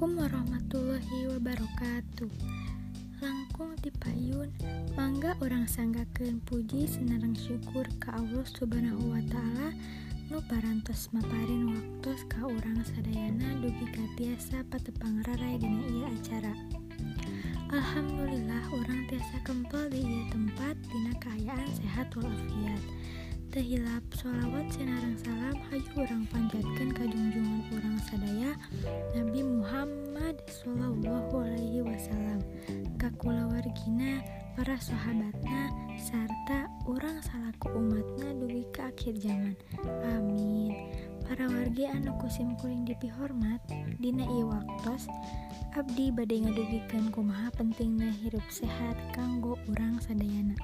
Assalamualaikum warahmatullahi wabarakatuh. Langkung dipayun, Mangga orang sanggakeun puji senarang syukur ke Allah subhanahu wa ta'ala Nu parantos maparin waktu ka orang sadayana dugi katiasa patepang rarai dina iya acara. Alhamdulillah orang tiasa kempel di iya tempat dina kaayaan sehat walafiat. Tehilap sholawat senarang salam hayu orang panjat Shallallahu Alaihi Wasallam kakulawargina para sahabatna sarta orang salaku umatna dugi ke akhir zaman. Amin. Para wargi anu kusim kuring dipihormat dina ieu waktos abdi badai ngadugikan kumaha pentingnya hirup sehat kanggo urang sadayana.